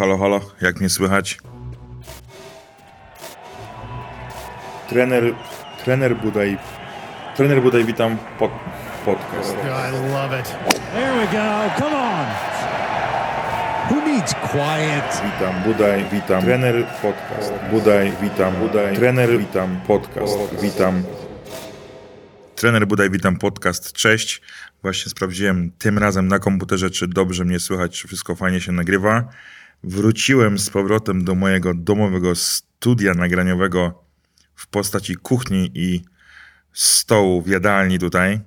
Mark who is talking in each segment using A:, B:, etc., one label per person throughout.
A: Halo, halo, jak mnie słychać? Trener, trener Budaj, trener Budaj, witam, pod, podcast.
B: I love it. There we go. Come on. Who needs quiet?
A: Witam, Budaj, witam, trener podcast. Budaj, witam, Budaj, trener, witam, podcast. Witam. Trener Budaj, witam, podcast. Cześć. Właśnie sprawdziłem tym razem na komputerze, czy dobrze mnie słychać, czy wszystko fajnie się nagrywa. Wróciłem z powrotem do mojego domowego studia nagraniowego w postaci kuchni i stołu w jadalni tutaj.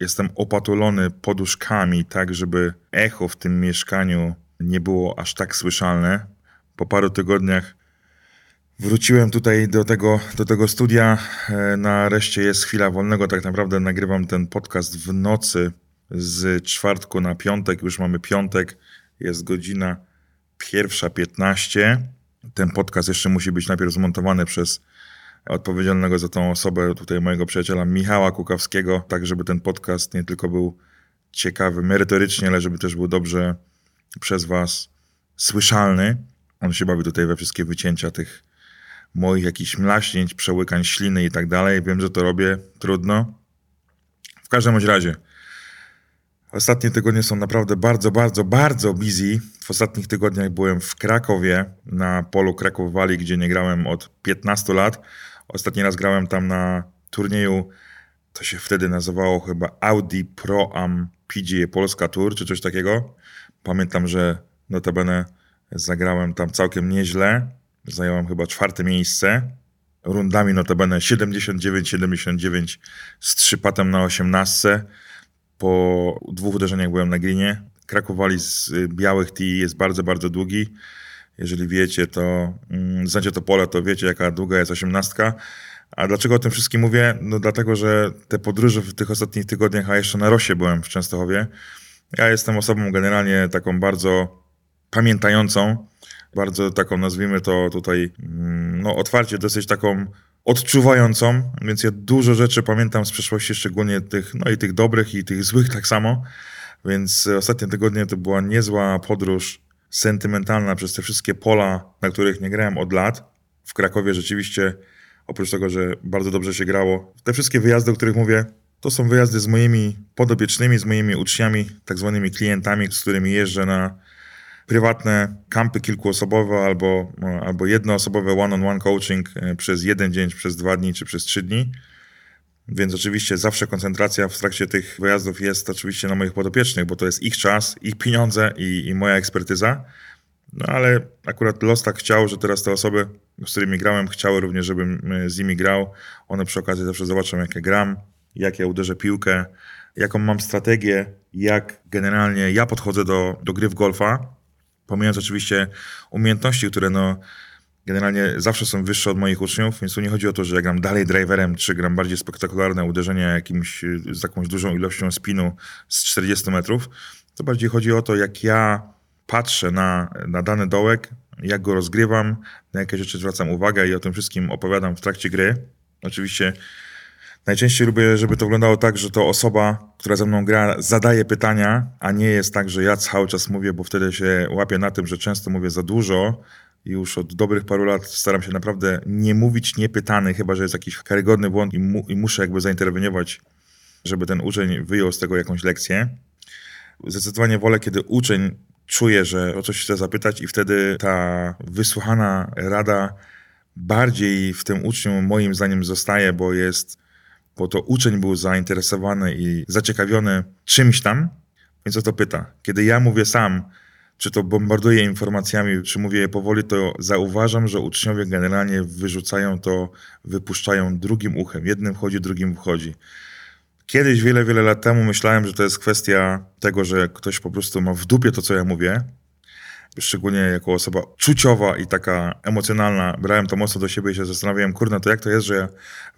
A: Jestem opatulony poduszkami, tak żeby echo w tym mieszkaniu nie było aż tak słyszalne. Po paru tygodniach wróciłem tutaj do tego, do tego studia. E, Nareszcie jest chwila wolnego. Tak naprawdę nagrywam ten podcast w nocy z czwartku na piątek. Już mamy piątek, jest godzina pierwsza 15. Ten podcast jeszcze musi być najpierw zmontowany przez odpowiedzialnego za tą osobę, tutaj mojego przyjaciela Michała Kukawskiego, tak żeby ten podcast nie tylko był ciekawy merytorycznie, ale żeby też był dobrze przez Was słyszalny. On się bawi tutaj we wszystkie wycięcia tych moich jakichś mlaśnięć, przełykań śliny i tak dalej. Wiem, że to robię, trudno. W każdym razie, Ostatnie tygodnie są naprawdę bardzo, bardzo, bardzo busy. W ostatnich tygodniach byłem w Krakowie, na polu Kraków Valley, gdzie nie grałem od 15 lat. Ostatni raz grałem tam na turnieju, to się wtedy nazywało chyba Audi Pro Am PGA Polska Tour, czy coś takiego. Pamiętam, że notabene zagrałem tam całkiem nieźle. Zająłem chyba czwarte miejsce. Rundami notabene 79-79 z trzypatem na 18 po dwóch uderzeniach byłem na grinie. Kraków Wali z y, białych tee jest bardzo, bardzo długi. Jeżeli wiecie, to mm, znacie to pole, to wiecie, jaka długa jest osiemnastka. A dlaczego o tym wszystkim mówię? No dlatego, że te podróże w tych ostatnich tygodniach, a jeszcze na Rosie byłem w Częstochowie. Ja jestem osobą generalnie taką bardzo pamiętającą, bardzo taką, nazwijmy to tutaj, mm, no otwarcie, dosyć taką odczuwającą, więc ja dużo rzeczy pamiętam z przeszłości, szczególnie tych, no i tych dobrych i tych złych tak samo. Więc ostatnie tygodnie to była niezła podróż sentymentalna przez te wszystkie pola, na których nie grałem od lat. W Krakowie rzeczywiście, oprócz tego, że bardzo dobrze się grało, te wszystkie wyjazdy, o których mówię, to są wyjazdy z moimi podopiecznymi, z moimi uczniami, tak zwanymi klientami, z którymi jeżdżę na prywatne kampy kilkuosobowe albo, albo jednoosobowe one-on-one coaching e, przez jeden dzień, przez dwa dni czy przez trzy dni. Więc oczywiście zawsze koncentracja w trakcie tych wyjazdów jest oczywiście na moich podopiecznych, bo to jest ich czas, ich pieniądze i, i moja ekspertyza. No ale akurat los tak chciał, że teraz te osoby, z którymi grałem, chciały również, żebym e, z nimi grał. One przy okazji zawsze zobaczą, jak ja gram, jak ja uderzę piłkę, jaką mam strategię, jak generalnie ja podchodzę do, do gry w golfa Pomijając oczywiście umiejętności, które no generalnie zawsze są wyższe od moich uczniów, więc tu nie chodzi o to, że ja gram dalej driverem, czy gram bardziej spektakularne uderzenia jakimś, z jakąś dużą ilością spinu z 40 metrów. To bardziej chodzi o to, jak ja patrzę na, na dany dołek, jak go rozgrywam, na jakie rzeczy zwracam uwagę i o tym wszystkim opowiadam w trakcie gry. Oczywiście Najczęściej lubię, żeby to wyglądało tak, że to osoba, która ze mną gra, zadaje pytania, a nie jest tak, że ja cały czas mówię, bo wtedy się łapię na tym, że często mówię za dużo. Już od dobrych paru lat staram się naprawdę nie mówić niepytany, chyba że jest jakiś karygodny błąd i, mu, i muszę jakby zainterweniować, żeby ten uczeń wyjął z tego jakąś lekcję. Zdecydowanie wolę, kiedy uczeń czuje, że o coś chce zapytać i wtedy ta wysłuchana rada bardziej w tym uczniu moim zdaniem zostaje, bo jest bo to uczeń był zainteresowany i zaciekawiony czymś tam, więc o to pyta. Kiedy ja mówię sam, czy to bombarduję informacjami, czy mówię je powoli, to zauważam, że uczniowie generalnie wyrzucają to, wypuszczają drugim uchem. Jednym wchodzi, drugim wchodzi. Kiedyś, wiele, wiele lat temu myślałem, że to jest kwestia tego, że ktoś po prostu ma w dupie to, co ja mówię, szczególnie jako osoba czuciowa i taka emocjonalna, brałem to mocno do siebie i się zastanawiałem, kurna, to jak to jest, że ja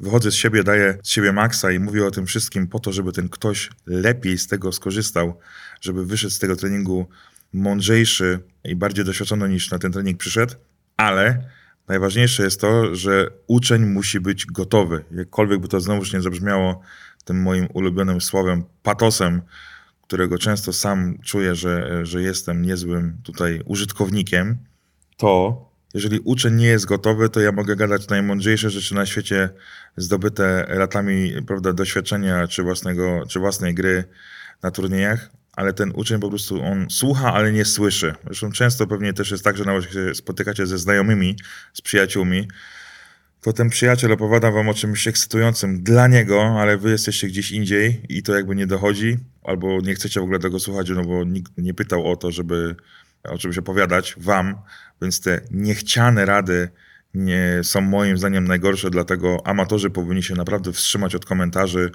A: wychodzę z siebie, daję z siebie maksa i mówię o tym wszystkim po to, żeby ten ktoś lepiej z tego skorzystał, żeby wyszedł z tego treningu mądrzejszy i bardziej doświadczony niż na ten trening przyszedł, ale najważniejsze jest to, że uczeń musi być gotowy. Jakkolwiek by to znowuż nie zabrzmiało tym moim ulubionym słowem, patosem, którego często sam czuję, że, że jestem niezłym tutaj użytkownikiem, to jeżeli uczeń nie jest gotowy, to ja mogę gadać najmądrzejsze rzeczy na świecie zdobyte latami prawda, doświadczenia czy, własnego, czy własnej gry na turniejach, ale ten uczeń po prostu on słucha, ale nie słyszy. Zresztą często pewnie też jest tak, że nawet się spotykacie ze znajomymi, z przyjaciółmi, to ten przyjaciel opowiada wam o czymś ekscytującym dla niego, ale wy jesteście gdzieś indziej i to jakby nie dochodzi, albo nie chcecie w ogóle tego słuchać, no bo nikt nie pytał o to, żeby o czymś opowiadać wam, więc te niechciane rady nie są moim zdaniem najgorsze, dlatego amatorzy powinni się naprawdę wstrzymać od komentarzy,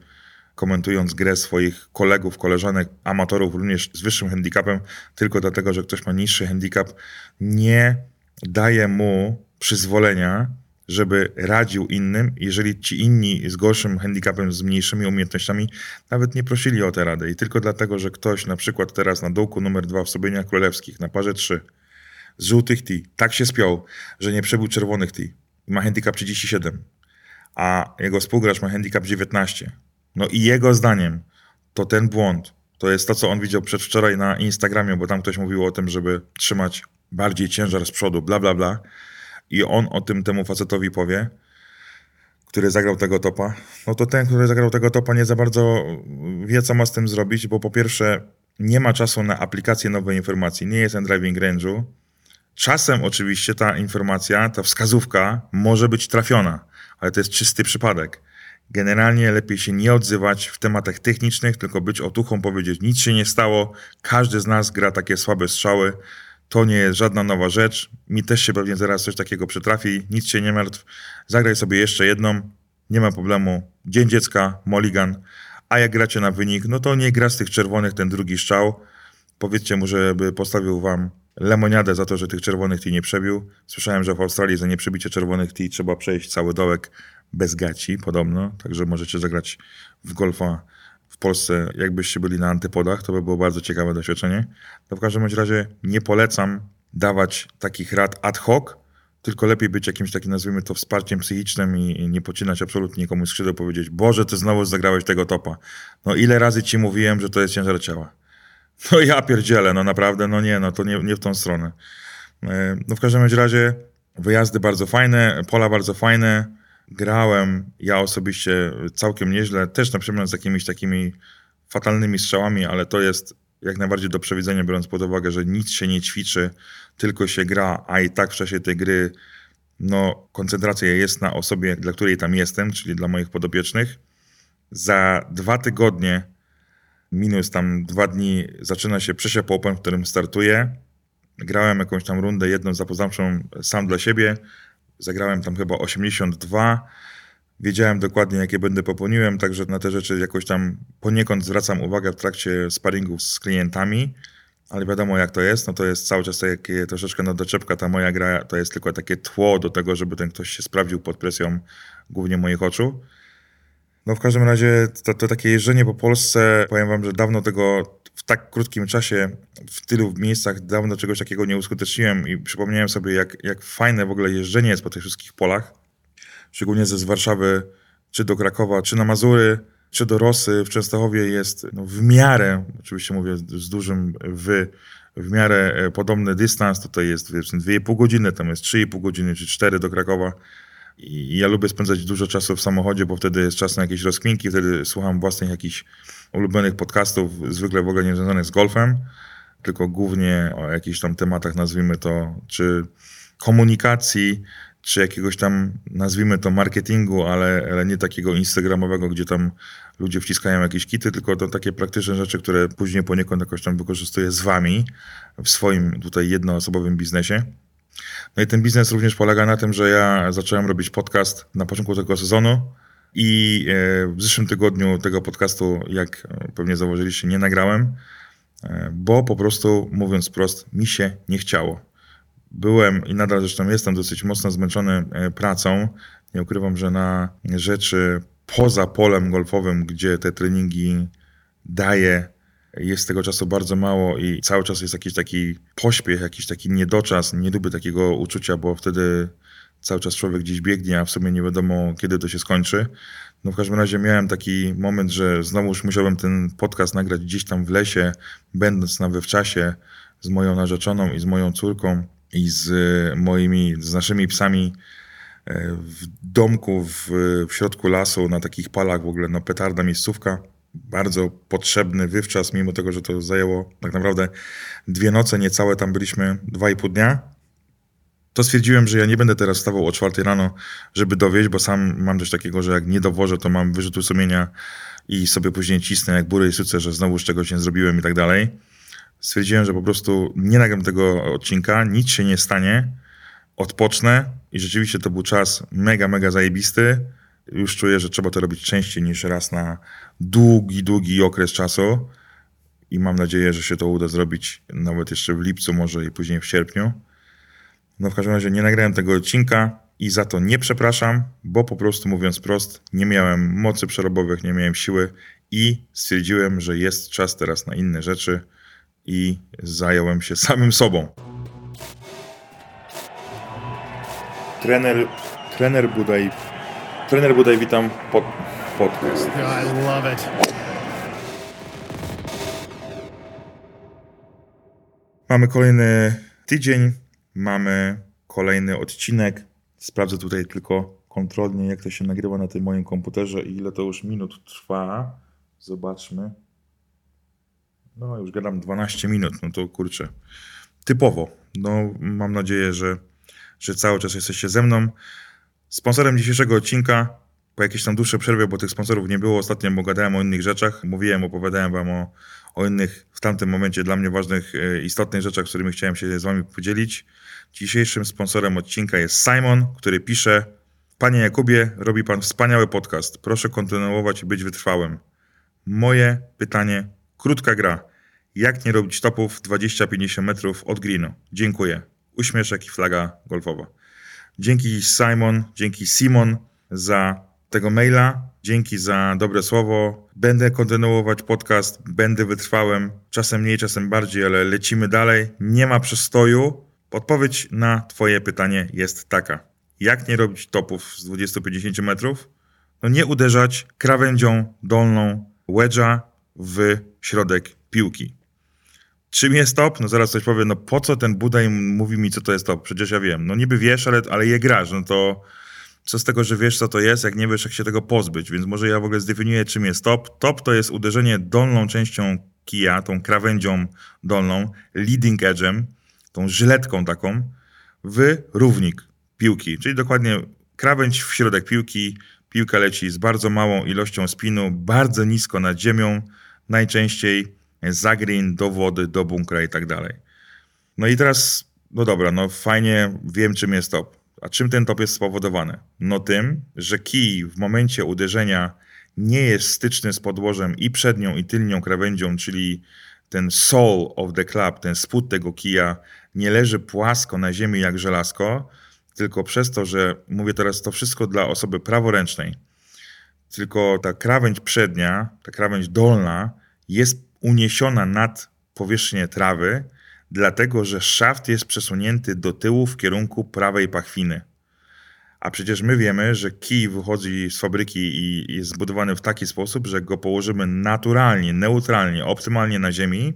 A: komentując grę swoich kolegów, koleżanek, amatorów również z wyższym handicapem, tylko dlatego, że ktoś ma niższy handicap, nie daje mu przyzwolenia, żeby radził innym, jeżeli ci inni z gorszym handicapem, z mniejszymi umiejętnościami nawet nie prosili o tę radę. I tylko dlatego, że ktoś na przykład teraz na dołku numer dwa w Sobieniach Królewskich, na parze 3, z żółtych T, tak się spiął, że nie przebył czerwonych T. Ma handicap 37, a jego współgracz ma handicap 19. No i jego zdaniem to ten błąd, to jest to, co on widział przedwczoraj na Instagramie, bo tam ktoś mówił o tym, żeby trzymać bardziej ciężar z przodu, bla, bla, bla. I on o tym temu facetowi powie, który zagrał tego topa, no to ten, który zagrał tego topa nie za bardzo wie, co ma z tym zrobić, bo po pierwsze nie ma czasu na aplikację nowej informacji, nie jest na driving range'u. Czasem oczywiście ta informacja, ta wskazówka może być trafiona, ale to jest czysty przypadek. Generalnie lepiej się nie odzywać w tematach technicznych, tylko być otuchą, powiedzieć nic się nie stało, każdy z nas gra takie słabe strzały, to nie jest żadna nowa rzecz, mi też się pewnie zaraz coś takiego przytrafi, nic się nie martw, zagraj sobie jeszcze jedną, nie ma problemu, dzień dziecka, moligan, a jak gracie na wynik, no to nie gra z tych czerwonych ten drugi strzał, powiedzcie mu, żeby postawił wam lemoniadę za to, że tych czerwonych tea nie przebił. Słyszałem, że w Australii za nieprzebicie czerwonych tea trzeba przejść cały dołek bez gaci podobno, także możecie zagrać w golfa w Polsce, jakbyście byli na antypodach, to by było bardzo ciekawe doświadczenie. To w każdym razie nie polecam dawać takich rad ad hoc, tylko lepiej być jakimś takim, nazwijmy to, wsparciem psychicznym i nie pocinać absolutnie nikomu skrzydeł, powiedzieć, Boże, ty znowu zagrałeś tego topa. No ile razy ci mówiłem, że to jest ciężar ciała. No ja pierdzielę, no naprawdę, no nie, no to nie, nie w tą stronę. E, no w każdym razie wyjazdy bardzo fajne, pola bardzo fajne, grałem ja osobiście całkiem nieźle, też na przykład z jakimiś takimi fatalnymi strzałami, ale to jest jak najbardziej do przewidzenia, biorąc pod uwagę, że nic się nie ćwiczy, tylko się gra, a i tak w czasie tej gry no, koncentracja jest na osobie, dla której tam jestem, czyli dla moich podopiecznych. Za dwa tygodnie, minus tam dwa dni, zaczyna się Przesiap Open, w którym startuję. Grałem jakąś tam rundę, jedną zapoznawczą sam dla siebie. Zagrałem tam chyba 82. Wiedziałem dokładnie, jakie będę popełniłem, także na te rzeczy jakoś tam poniekąd zwracam uwagę w trakcie sparingów z klientami, ale wiadomo jak to jest, no to jest cały czas takie troszeczkę na doczepka, ta moja gra to jest tylko takie tło do tego, żeby ten ktoś się sprawdził pod presją głównie moich oczu. No w każdym razie to, to takie jeżdżenie po Polsce, powiem wam, że dawno tego w tak krótkim czasie, w tylu miejscach dawno czegoś takiego nie uskuteczniłem i przypomniałem sobie, jak, jak fajne w ogóle jeżdżenie jest po tych wszystkich polach. Szczególnie ze z Warszawy, czy do Krakowa, czy na Mazury, czy do Rosy. W Częstochowie jest no, w miarę, oczywiście mówię z dużym wy, w miarę e, podobny dystans. Tutaj jest 2,5 godziny, tam jest 3,5 godziny, czy 4 do Krakowa. I ja lubię spędzać dużo czasu w samochodzie, bo wtedy jest czas na jakieś rozkminki, wtedy słucham własnych jakichś ulubionych podcastów, zwykle w ogóle nie związanych z golfem, tylko głównie o jakichś tam tematach, nazwijmy to, czy komunikacji, czy jakiegoś tam, nazwijmy to marketingu, ale, ale nie takiego instagramowego, gdzie tam ludzie wciskają jakieś kity, tylko to takie praktyczne rzeczy, które później poniekąd jakoś tam wykorzystuję z wami w swoim tutaj jednoosobowym biznesie. No i ten biznes również polega na tym, że ja zacząłem robić podcast na początku tego sezonu i e, w zeszłym tygodniu tego podcastu, jak pewnie zauważyliście, nie nagrałem, e, bo po prostu, mówiąc prost, mi się nie chciało. Byłem i nadal zresztą jestem dosyć mocno zmęczony e, pracą. Nie ukrywam, że na rzeczy poza polem golfowym, gdzie te treningi daję, jest tego czasu bardzo mało i cały czas jest jakiś taki pośpiech, jakiś taki niedoczas. Nie lubię takiego uczucia, bo wtedy cały czas człowiek gdzieś biegnie, a w sumie nie wiadomo, kiedy to się skończy. No w każdym razie miałem taki moment, że znowu już musiałem ten podcast nagrać gdzieś tam w lesie, będąc na wywczasie z moją narzeczoną i z moją córką. i z moimi, z naszymi psami e, w domku w, w środku lasu na takich palach w ogóle, no petarda miejscówka. Bardzo potrzebny wywczas, mimo tego, że to zajęło tak naprawdę dwie noce, niecałe tam byliśmy, dwa i pół dnia. To stwierdziłem, że ja nie będę teraz wstawał o czwartej rano, żeby dowieść, bo sam mam coś takiego, że jak nie dowożę, to mam wyrzutu sumienia i sobie później cisnę jak bury i suce, że znowu z czegoś nie zrobiłem i tak dalej. Stwierdziłem, że po prostu nie nagram tego odcinka, nic się nie stanie, odpocznę i rzeczywiście to był czas mega, mega zajebisty. Już czuję, że trzeba to robić częściej niż raz na długi, długi okres czasu i mam nadzieję, że się to uda zrobić nawet jeszcze w lipcu może i później w sierpniu. No w każdym razie nie nagrałem tego odcinka i za to nie przepraszam, bo po prostu mówiąc prost, nie miałem mocy przerobowych, nie miałem siły i stwierdziłem, że jest czas teraz na inne rzeczy i zająłem się samym sobą. Trener, trener Budaj, trener Budaj, witam pod, podcast.
C: I love it.
A: Mamy kolejny tydzień, mamy kolejny odcinek. Sprawdzę tutaj tylko kontrolnie, jak to się nagrywa na tym moim komputerze i ile to już minut trwa. Zobaczmy. No, już gadam 12 minut, no to kurczę. Typowo. No, mam nadzieję, że, że cały czas jesteście ze mną. Sponsorem dzisiejszego odcinka, po jakiejś tam dłuższej przerwie, bo tych sponsorów nie było ostatnio, bo gadałem o innych rzeczach, mówiłem, opowiadałem wam o, o innych w tamtym momencie dla mnie ważnych, e, istotnych rzeczach, którymi chciałem się z wami podzielić. Dzisiejszym sponsorem odcinka jest Simon, który pisze Panie Jakubie, robi pan wspaniały podcast. Proszę kontynuować i być wytrwałym. Moje pytanie, krótka gra. Jak nie robić topów 20-50 metrów od greenu? Dziękuję. Uśmieszek i flaga golfowa. Dzięki Simon, dzięki Simon za tego maila. Dzięki za dobre słowo. Będę kontynuować podcast, będę wytrwałem. Czasem mniej, czasem bardziej, ale lecimy dalej. Nie ma przestoju. Odpowiedź na Twoje pytanie jest taka. Jak nie robić topów z 20-50 metrów? No nie uderzać krawędzią dolną wedge'a w środek piłki. Czym jest top? No zaraz coś powiem, no po co ten Budaj mówi mi, co to jest top? Przecież ja wiem. No niby wiesz, ale, ale je grasz, no to co z tego, że wiesz, co to jest, jak nie wiesz, jak się tego pozbyć. Więc może ja w ogóle zdefiniuję, czym jest top. Top to jest uderzenie dolną częścią kija, tą krawędzią dolną, leading edge'em, tą żyletką taką, w równik piłki. Czyli dokładnie krawędź w środek piłki, piłka leci z bardzo małą ilością spinu, bardzo nisko nad ziemią, najczęściej za green, do wody, do bunkra i tak dalej. No i teraz, no dobra, no fajnie, wiem czym jest top. A czym ten top jest spowodowany? No tym, że kij w momencie uderzenia nie jest styczny z podłożem i przednią i tylnią krawędzią, czyli ten soul of the club, ten spód tego kija nie leży płasko na ziemi jak żelazko, tylko przez to, że mówię teraz to wszystko dla osoby praworęcznej, tylko ta krawędź przednia, ta krawędź dolna jest uniesiona nad powierzchnię trawy, dlatego że szaft jest przesunięty do tyłu w kierunku prawej pachwiny. A przecież my wiemy, że kij wychodzi z fabryki i jest zbudowany w taki sposób, że go położymy naturalnie, neutralnie, optymalnie na ziemi,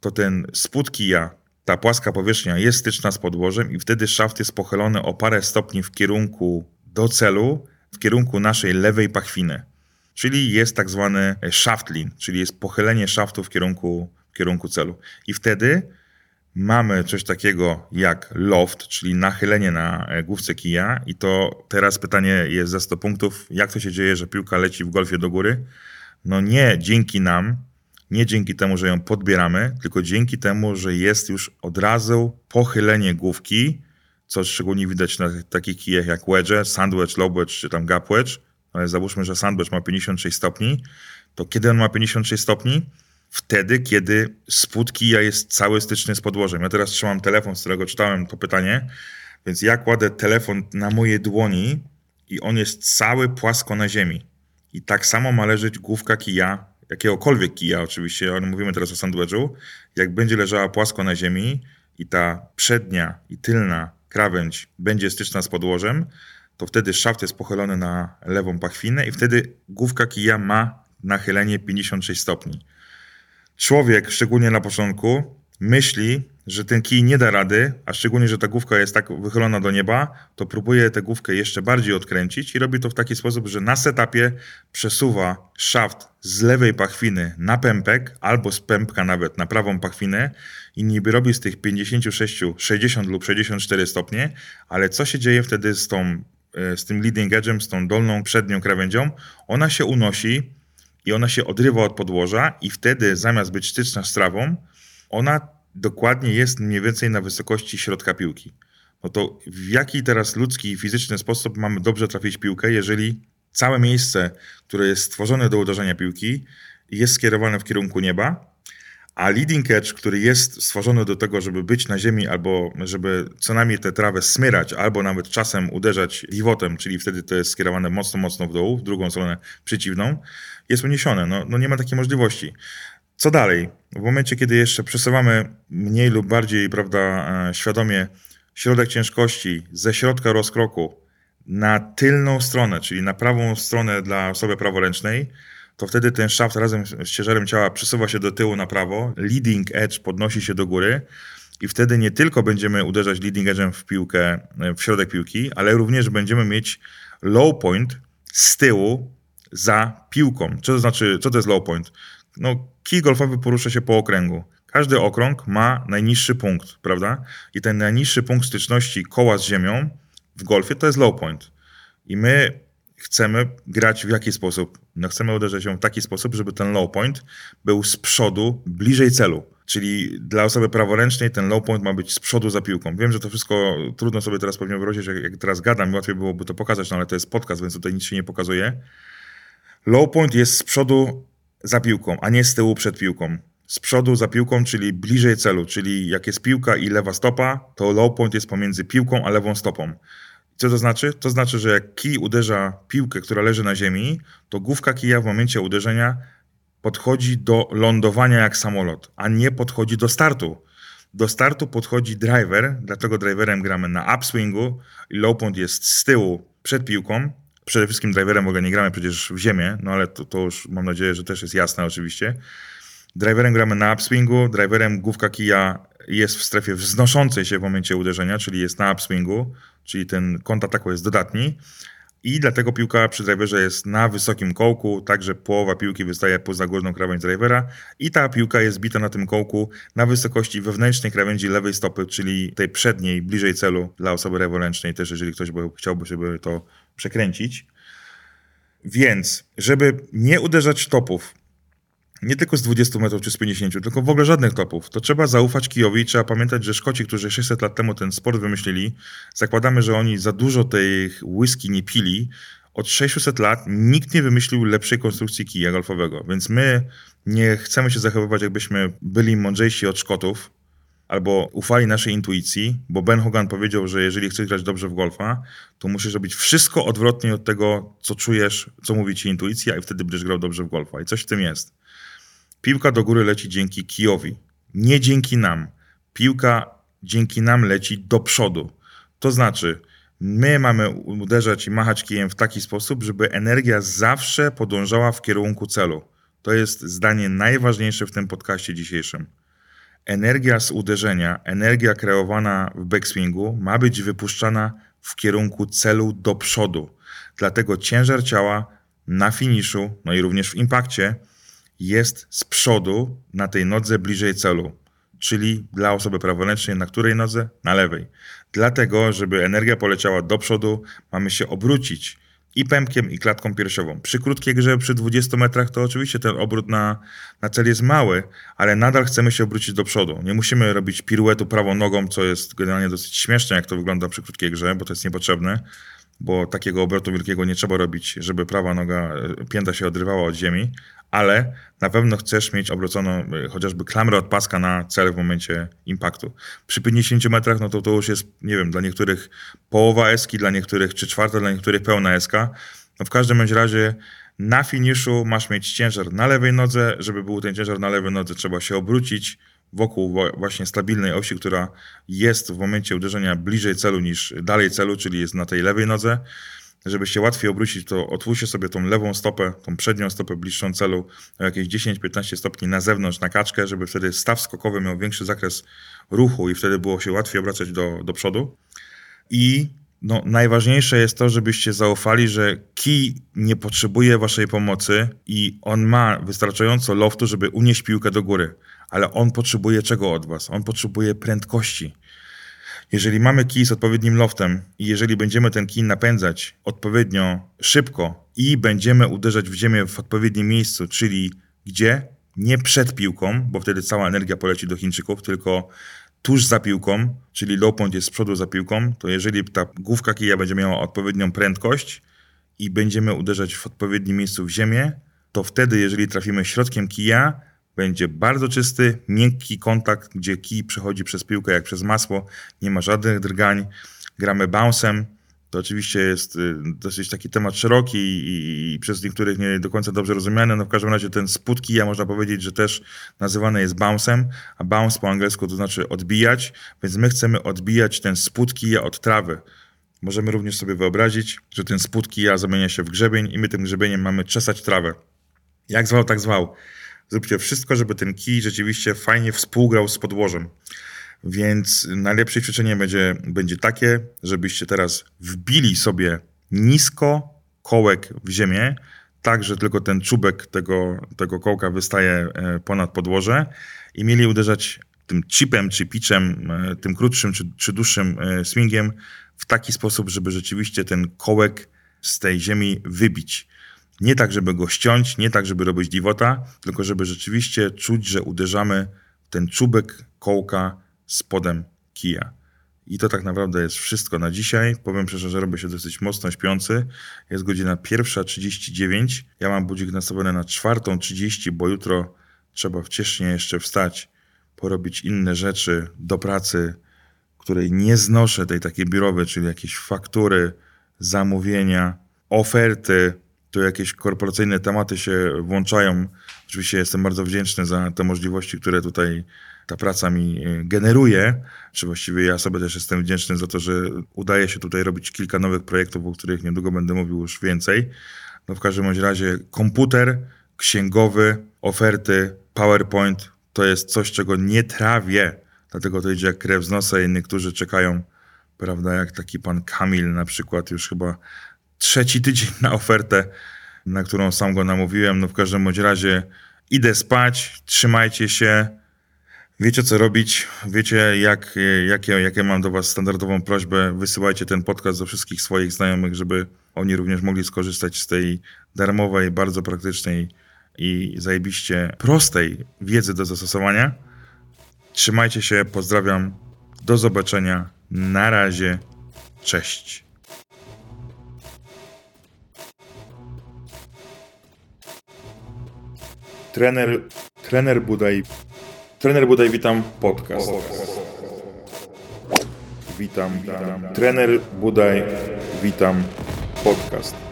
A: to ten spód kija, ta płaska powierzchnia jest styczna z podłożem i wtedy szaft jest pochylony o parę stopni w kierunku do celu, w kierunku naszej lewej pachwiny. Czyli jest tak zwany shaft lean, czyli jest pochylenie szaftu w kierunku, w kierunku celu. I wtedy mamy coś takiego jak loft, czyli nachylenie na e, główce kija i to teraz pytanie jest za 100 punktów, jak to się dzieje, że piłka leci w golfie do góry? No nie dzięki nam, nie dzięki temu, że ją podbieramy, tylko dzięki temu, że jest już od razu pochylenie główki, co szczególnie widać na takich kijach jak wedge, sandwich, low wedge czy tam gap wedge, ale załóżmy, że sandwich ma 56 stopni, to kiedy on ma 56 stopni? Wtedy, kiedy spód kija jest cały styczny z podłożem. Ja teraz trzymam telefon, z którego czytałem to pytanie, więc ja kładę telefon na mojej dłoni i on jest cały płasko na ziemi. I tak samo ma leżeć główka kija, jakiegokolwiek kija oczywiście, ale mówimy teraz o sandwichu, jak będzie leżała płasko na ziemi i ta przednia i tylna krawędź będzie styczna z podłożem, to wtedy szaft jest pochylony na lewą pachwinę i wtedy główka kija ma nachylenie 56 stopni. Człowiek, szczególnie na początku, myśli, że ten kij nie da rady, a szczególnie, że ta główka jest tak wychylona do nieba, to próbuje tę główkę jeszcze bardziej odkręcić i robi to w taki sposób, że na setupie przesuwa szaft z lewej pachwiny na pępek, albo z pępka nawet na prawą pachwinę i niby robi z tych 56, 60 lub 64 stopnie, ale co się dzieje wtedy z tą, z tym leading edge'em, z tą dolną przednią krawędzią? Ona się unosi i ona się odrywa od podłoża i wtedy zamiast być styczna z trawą, ona dokładnie jest mniej więcej na wysokości środka piłki. No to w jaki teraz ludzki i fizyczny sposób mamy dobrze trafić piłkę, jeżeli całe miejsce, które jest stworzone do uderzenia piłki, jest skierowane w kierunku nieba, a leading edge, który jest stworzony do tego, żeby być na ziemi albo żeby co najmniej tę trawę smyrać, albo nawet czasem uderzać pivotem, czyli wtedy to jest skierowane mocno, mocno w dół, w drugą stronę przeciwną, jest uniesione. No, no nie ma takiej możliwości. Co dalej? W momencie, kiedy jeszcze przesuwamy mniej lub bardziej, prawda, e, świadomie środek ciężkości ze środka rozkroku na tylną stronę, czyli na prawą stronę dla osoby praworęcznej, to wtedy ten szaft razem z ciężarem ciała przesuwa się do tyłu na prawo, leading edge podnosi się do góry i wtedy nie tylko będziemy uderzać leading edge'em w piłkę, e, w środek piłki, ale również będziemy mieć low point z tyłu za piłką. Co to znaczy, co to jest low point? No, kij golfowy porusza się po okręgu. Każdy okrąg ma najniższy punkt, prawda? I ten najniższy punkt styczności koła z ziemią w golfie to jest low point. I my chcemy grać w jaki sposób? No chcemy uderzać ją w taki sposób, żeby ten low point był z przodu, bliżej celu. Czyli dla osoby praworęcznej ten low point ma być z przodu za piłką. Wiem, że to wszystko trudno sobie teraz pewnie wyobrazić, jak, jak teraz gadam, łatwiej byłoby to pokazać, no ale to jest podcast, więc tutaj nic się nie pokazuje. Low point jest z przodu za piłką, a nie z tyłu przed piłką. Z przodu za piłką, czyli bliżej celu, czyli jak jest piłka i lewa stopa, to low point jest pomiędzy piłką a lewą stopą. Co to znaczy? To znaczy, że jak kij uderza piłkę, która leży na ziemi, to główka kija w momencie uderzenia podchodzi do lądowania jak samolot, a nie podchodzi do startu. Do startu podchodzi driver, dlatego driverem gramy na upswingu i low point jest z tyłu przed piłką, Przede wszystkim driverem ogóle nie gramy przecież w ziemię, no ale to, to już mam nadzieję, że też jest jasne oczywiście. Driverem gramy na upswingu, driverem główka kija jest w strefie wznoszącej się w momencie uderzenia, czyli jest na upswingu, czyli ten kąt ataku jest dodatni. I dlatego piłka przy driverze jest na wysokim kołku, tak że połowa piłki wystaje poza górną krawędź drivera i ta piłka jest bita na tym kołku na wysokości wewnętrznej krawędzi lewej stopy, czyli tej przedniej, bliżej celu dla osoby rewolęcznej też, jeżeli ktoś by, chciałby sobie to przekręcić. Więc, żeby nie uderzać topów, nie tylko z 20 metrów czy z 50, tylko w ogóle żadnych topów, to trzeba zaufać kijowi i trzeba pamiętać, że Szkoci, którzy 600 lat temu ten sport wymyślili, zakładamy, że oni za dużo tej whisky nie pili. Od 600 lat nikt nie wymyślił lepszej konstrukcji kija golfowego, więc my nie chcemy się zachowywać, jakbyśmy byli mądrzejsi od Szkotów, albo ufali naszej intuicji, bo Ben Hogan powiedział, że jeżeli chcesz grać dobrze w golfa, to musisz robić wszystko odwrotnie od tego, co czujesz, co mówi ci intuicja i wtedy będziesz grał dobrze w golfa. I coś w tym jest. Piłka do góry leci dzięki kijowi, nie dzięki nam. Piłka dzięki nam leci do przodu. To znaczy, my mamy uderzać i machać kijem w taki sposób, żeby energia zawsze podążała w kierunku celu. To jest zdanie najważniejsze w tym podcaście dzisiejszym energia z uderzenia, energia kreowana w backswingu ma być wypuszczana w kierunku celu do przodu. Dlatego ciężar ciała na finiszu, no i również w impakcie, jest z przodu na tej nodze bliżej celu, czyli dla osoby praworęcznej na której nodze? Na lewej. Dlatego, żeby energia poleciała do przodu, mamy się obrócić i pępkiem, i klatką piersiową. Przy krótkiej grze, przy 20 metrach, to oczywiście ten obrót na, na cel jest mały, ale nadal chcemy się obrócić do przodu. Nie musimy robić piruetu prawą nogą, co jest generalnie dosyć śmieszne, jak to wygląda przy krótkiej grze, bo to jest niepotrzebne, bo takiego obrotu wielkiego nie trzeba robić, żeby prawa noga, e, pięta się odrywała od ziemi, ale na pewno chcesz mieć obróconą e, chociażby klamrę od paska na cel w momencie impaktu. Przy 50 metrach, no to to już jest, nie wiem, dla niektórych połowa eski, dla niektórych czy czwarta, dla niektórych pełna eska. No w każdym bądź razie na finiszu masz mieć ciężar na lewej nodze. Żeby był ten ciężar na lewej nodze, trzeba się obrócić wokół właśnie stabilnej osi, która jest w momencie uderzenia bliżej celu niż dalej celu, czyli jest na tej lewej nodze. Żebyście łatwiej obrócić, to otwórzcie sobie tą lewą stopę, tą przednią stopę bliższą celu o jakieś 10-15 stopni na zewnątrz, na kaczkę, żeby wtedy staw skokowy miał większy zakres ruchu i wtedy było się łatwiej obracać do, do przodu. I no, najważniejsze jest to, żebyście zaufali, że kij nie potrzebuje waszej pomocy i on ma wystarczająco loftu, żeby unieść piłkę do góry. Ale on potrzebuje czego od was? On potrzebuje prędkości. Jeżeli mamy kij z odpowiednim loftem i jeżeli będziemy ten kij napędzać odpowiednio szybko i będziemy uderzać w ziemię w odpowiednim miejscu, czyli gdzie? Nie przed piłką, bo wtedy cała energia poleci do Chińczyków, tylko tuż za piłką, czyli low point jest z przodu za piłką, to jeżeli ta główka kija będzie miała odpowiednią prędkość i będziemy uderzać w odpowiednim miejscu w ziemię, to wtedy, jeżeli trafimy środkiem kija, będzie bardzo czysty, miękki kontakt, gdzie kij przechodzi przez piłkę jak przez masło, nie ma żadnych drgań. Gramy bounce'em. To oczywiście jest y, dosyć taki temat szeroki i, i, przez niektórych nie do końca dobrze rozumiany. No w każdym razie ten spód kija można powiedzieć, że też nazywany jest bounce'em, a bounce po angielsku to znaczy odbijać, więc my chcemy odbijać ten spód kija od trawy. Możemy również sobie wyobrazić, że ten spód kija zamienia się w grzebień i my tym grzebieniem mamy czesać trawę. Jak zwał, tak zwał. Zróbcie wszystko, żeby ten kij rzeczywiście fajnie współgrał z podłożem. Więc najlepsze ćwiczenie będzie, będzie takie, żebyście teraz wbili sobie nisko kołek w ziemię, tak, że tylko ten czubek tego, tego kołka wystaje e, ponad podłoże i mieli uderzać tym chipem czy pitchem, e, tym krótszym czy, czy dłuższym e, swingiem w taki sposób, żeby rzeczywiście ten kołek z tej ziemi wybić. Nie tak, żeby go ściąć, nie tak, żeby robić diwota, tylko żeby rzeczywiście czuć, że uderzamy ten czubek kołka spodem kija. I to tak naprawdę jest wszystko na dzisiaj. Powiem szczerze, że robię się dosyć mocno śpiący. Jest godzina 1.39. Ja mam budzik nastawiony na 4.30, bo jutro trzeba wcześniej jeszcze wstać, porobić inne rzeczy do pracy, której nie znoszę, tej takiej biurowej, czyli jakieś faktury, zamówienia, oferty, tu jakieś korporacyjne tematy się włączają. Oczywiście jestem bardzo wdzięczny za te możliwości, które tutaj ta praca mi e, generuje. Czy właściwie ja sobie też jestem wdzięczny za to, że udaje się tutaj robić kilka nowych projektów, o których niedługo będę mówił już więcej. No w każdym razie komputer, księgowy, oferty, PowerPoint to jest coś, czego nie trawię. Dlatego to idzie jak krew z nosa i niektórzy czekają, prawda, jak taki pan Kamil na przykład już chyba trzeci tydzień na ofertę, na którą sam go namówiłem. No w każdym bądź razie idę spać, trzymajcie się, wiecie co robić, wiecie jak, jakie, jakie mam do was standardową prośbę. Wysyłajcie ten podcast do wszystkich swoich znajomych, żeby oni również mogli skorzystać z tej darmowej, bardzo praktycznej i zajebiście prostej wiedzy do zastosowania. Trzymajcie się, pozdrawiam, do zobaczenia, na razie, cześć. Trener, trener Budaj, trener Budaj, witam podcast. Witam, witam. Trener Budaj, witam podcast.